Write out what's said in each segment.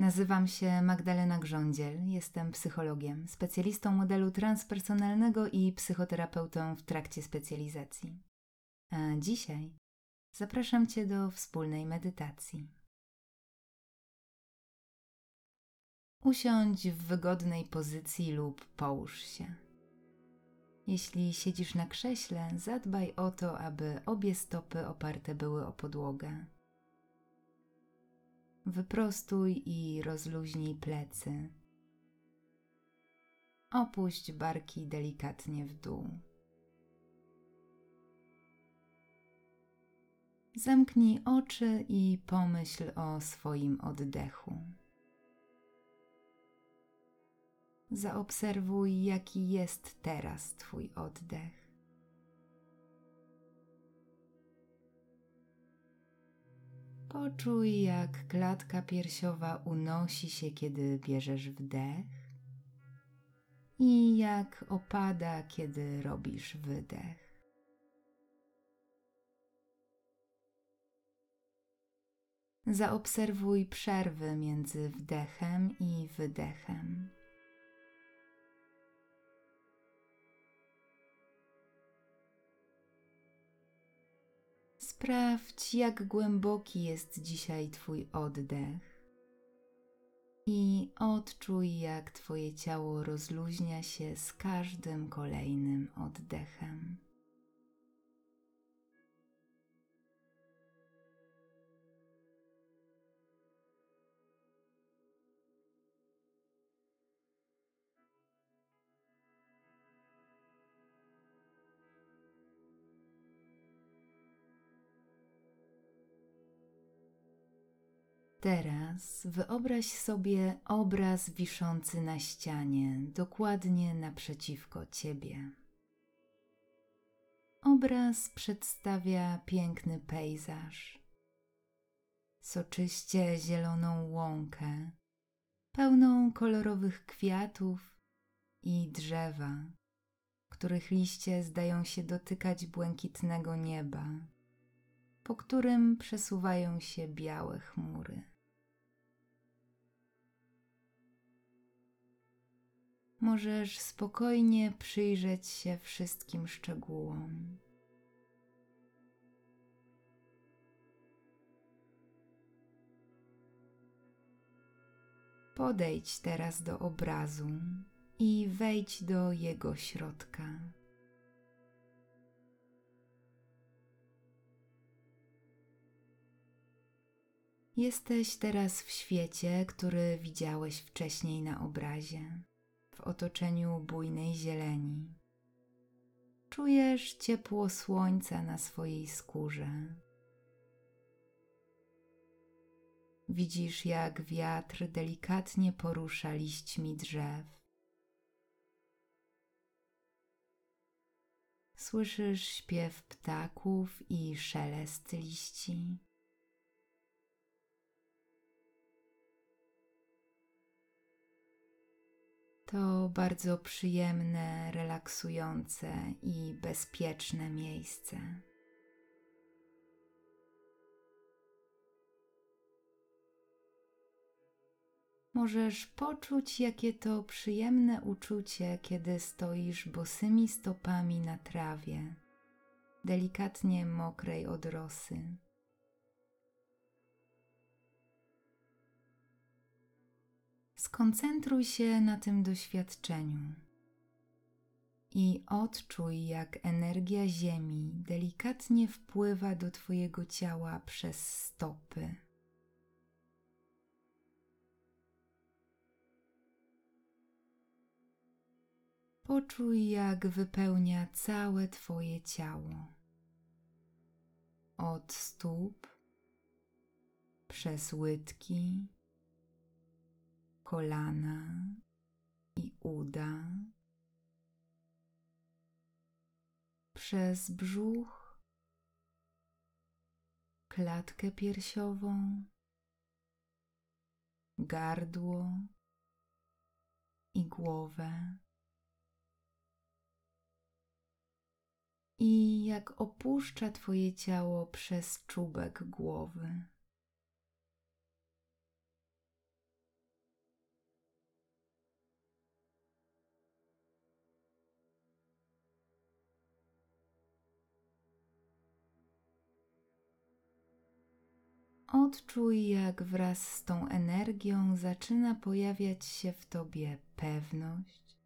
Nazywam się Magdalena Grządziel, jestem psychologiem, specjalistą modelu transpersonalnego i psychoterapeutą w trakcie specjalizacji. A dzisiaj zapraszam Cię do wspólnej medytacji. Usiądź w wygodnej pozycji lub połóż się. Jeśli siedzisz na krześle, zadbaj o to, aby obie stopy oparte były o podłogę. Wyprostuj i rozluźnij plecy. Opuść barki delikatnie w dół. Zamknij oczy i pomyśl o swoim oddechu. Zaobserwuj, jaki jest teraz Twój oddech. Poczuj, jak klatka piersiowa unosi się, kiedy bierzesz wdech i jak opada, kiedy robisz wydech. Zaobserwuj przerwy między wdechem i wydechem. Sprawdź, jak głęboki jest dzisiaj Twój oddech i odczuj, jak Twoje ciało rozluźnia się z każdym kolejnym oddechem. Teraz wyobraź sobie obraz wiszący na ścianie, dokładnie naprzeciwko ciebie. Obraz przedstawia piękny pejzaż, soczyście zieloną łąkę, pełną kolorowych kwiatów i drzewa, których liście zdają się dotykać błękitnego nieba, po którym przesuwają się białe chmury. możesz spokojnie przyjrzeć się wszystkim szczegółom. Podejdź teraz do obrazu i wejdź do jego środka. Jesteś teraz w świecie, który widziałeś wcześniej na obrazie w otoczeniu bujnej zieleni. Czujesz ciepło słońca na swojej skórze. Widzisz, jak wiatr delikatnie porusza liśćmi drzew. Słyszysz śpiew ptaków i szelest liści. To bardzo przyjemne, relaksujące i bezpieczne miejsce. Możesz poczuć, jakie to przyjemne uczucie, kiedy stoisz bosymi stopami na trawie, delikatnie mokrej od rosy. Skoncentruj się na tym doświadczeniu i odczuj, jak energia Ziemi delikatnie wpływa do Twojego ciała przez stopy. Poczuj, jak wypełnia całe Twoje ciało. Od stóp przez łydki kolana i uda, przez brzuch, klatkę piersiową, gardło i głowę. I jak opuszcza Twoje ciało przez czubek głowy. Odczuj, jak wraz z tą energią zaczyna pojawiać się w tobie pewność,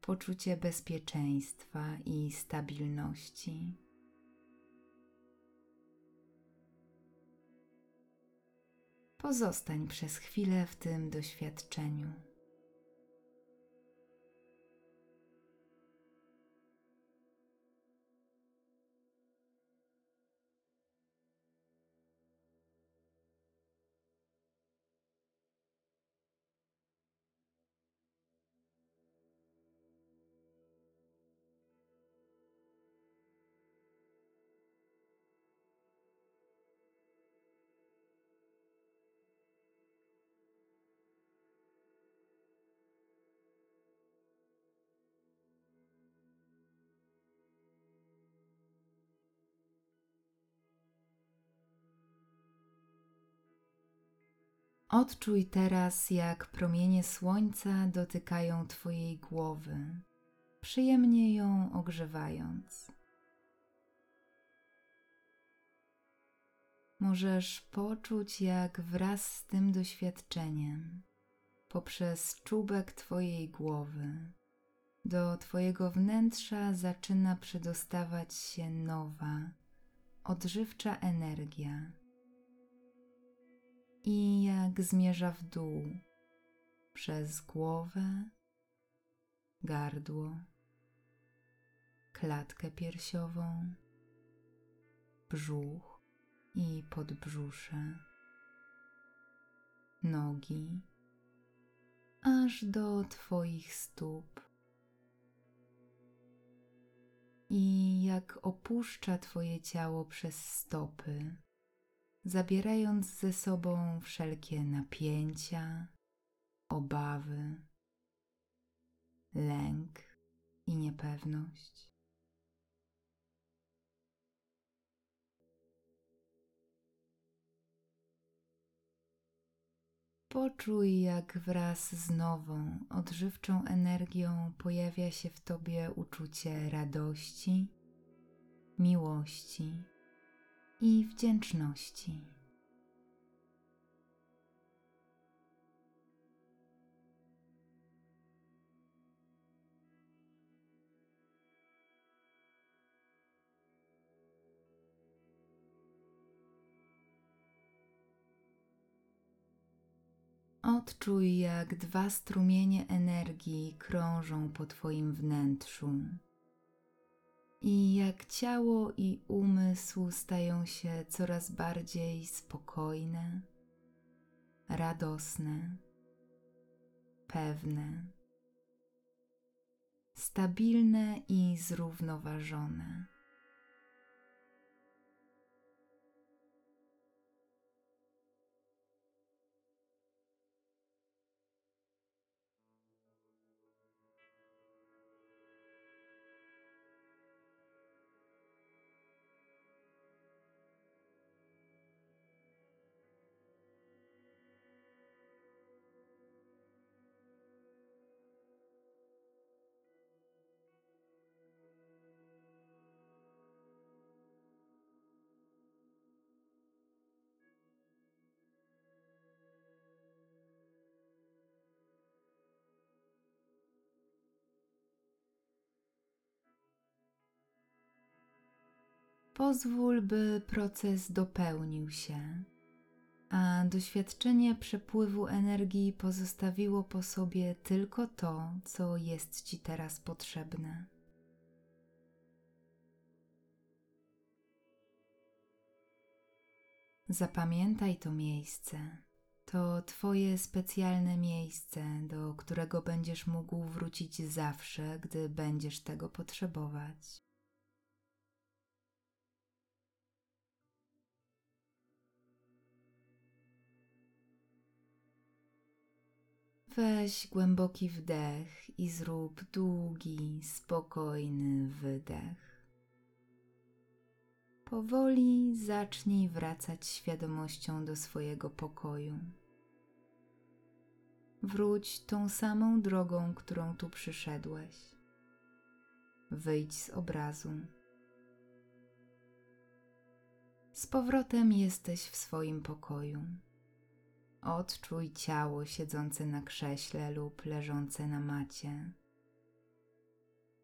poczucie bezpieczeństwa i stabilności. Pozostań przez chwilę w tym doświadczeniu. Odczuj teraz, jak promienie słońca dotykają Twojej głowy, przyjemnie ją ogrzewając. Możesz poczuć, jak wraz z tym doświadczeniem, poprzez czubek Twojej głowy, do Twojego wnętrza zaczyna przedostawać się nowa, odżywcza energia i jak zmierza w dół? Przez głowę, gardło, klatkę piersiową, brzuch i podbrzusze, nogi, aż do Twoich stóp. I jak opuszcza Twoje ciało przez stopy, zabierając ze sobą wszelkie napięcia, obawy, lęk i niepewność. Poczuj, jak wraz z nową, odżywczą energią pojawia się w tobie uczucie radości, miłości i wdzięczności. Odczuj, jak dwa strumienie energii krążą po Twoim wnętrzu i jak ciało i umysł stają się coraz bardziej spokojne, radosne, pewne, stabilne i zrównoważone. Pozwól, by proces dopełnił się, a doświadczenie przepływu energii pozostawiło po sobie tylko to, co jest Ci teraz potrzebne. Zapamiętaj to miejsce. To Twoje specjalne miejsce, do którego będziesz mógł wrócić zawsze, gdy będziesz tego potrzebować. Weź głęboki wdech i zrób długi, spokojny wydech. Powoli zacznij wracać świadomością do swojego pokoju. Wróć tą samą drogą, którą tu przyszedłeś. Wyjdź z obrazu. Z powrotem jesteś w swoim pokoju. Odczuj ciało siedzące na krześle lub leżące na macie.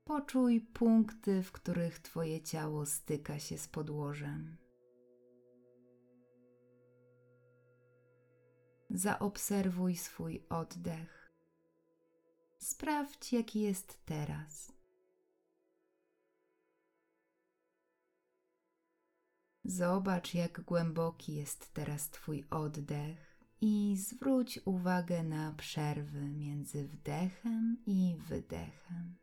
Poczuj punkty, w których Twoje ciało styka się z podłożem. Zaobserwuj swój oddech. Sprawdź, jaki jest teraz. Zobacz, jak głęboki jest teraz Twój oddech i zwróć uwagę na przerwy między wdechem i wydechem.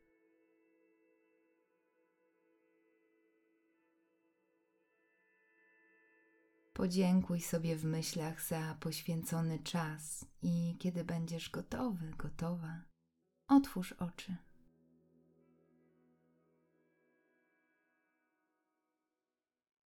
Podziękuj sobie w myślach za poświęcony czas i kiedy będziesz gotowy, gotowa, otwórz oczy.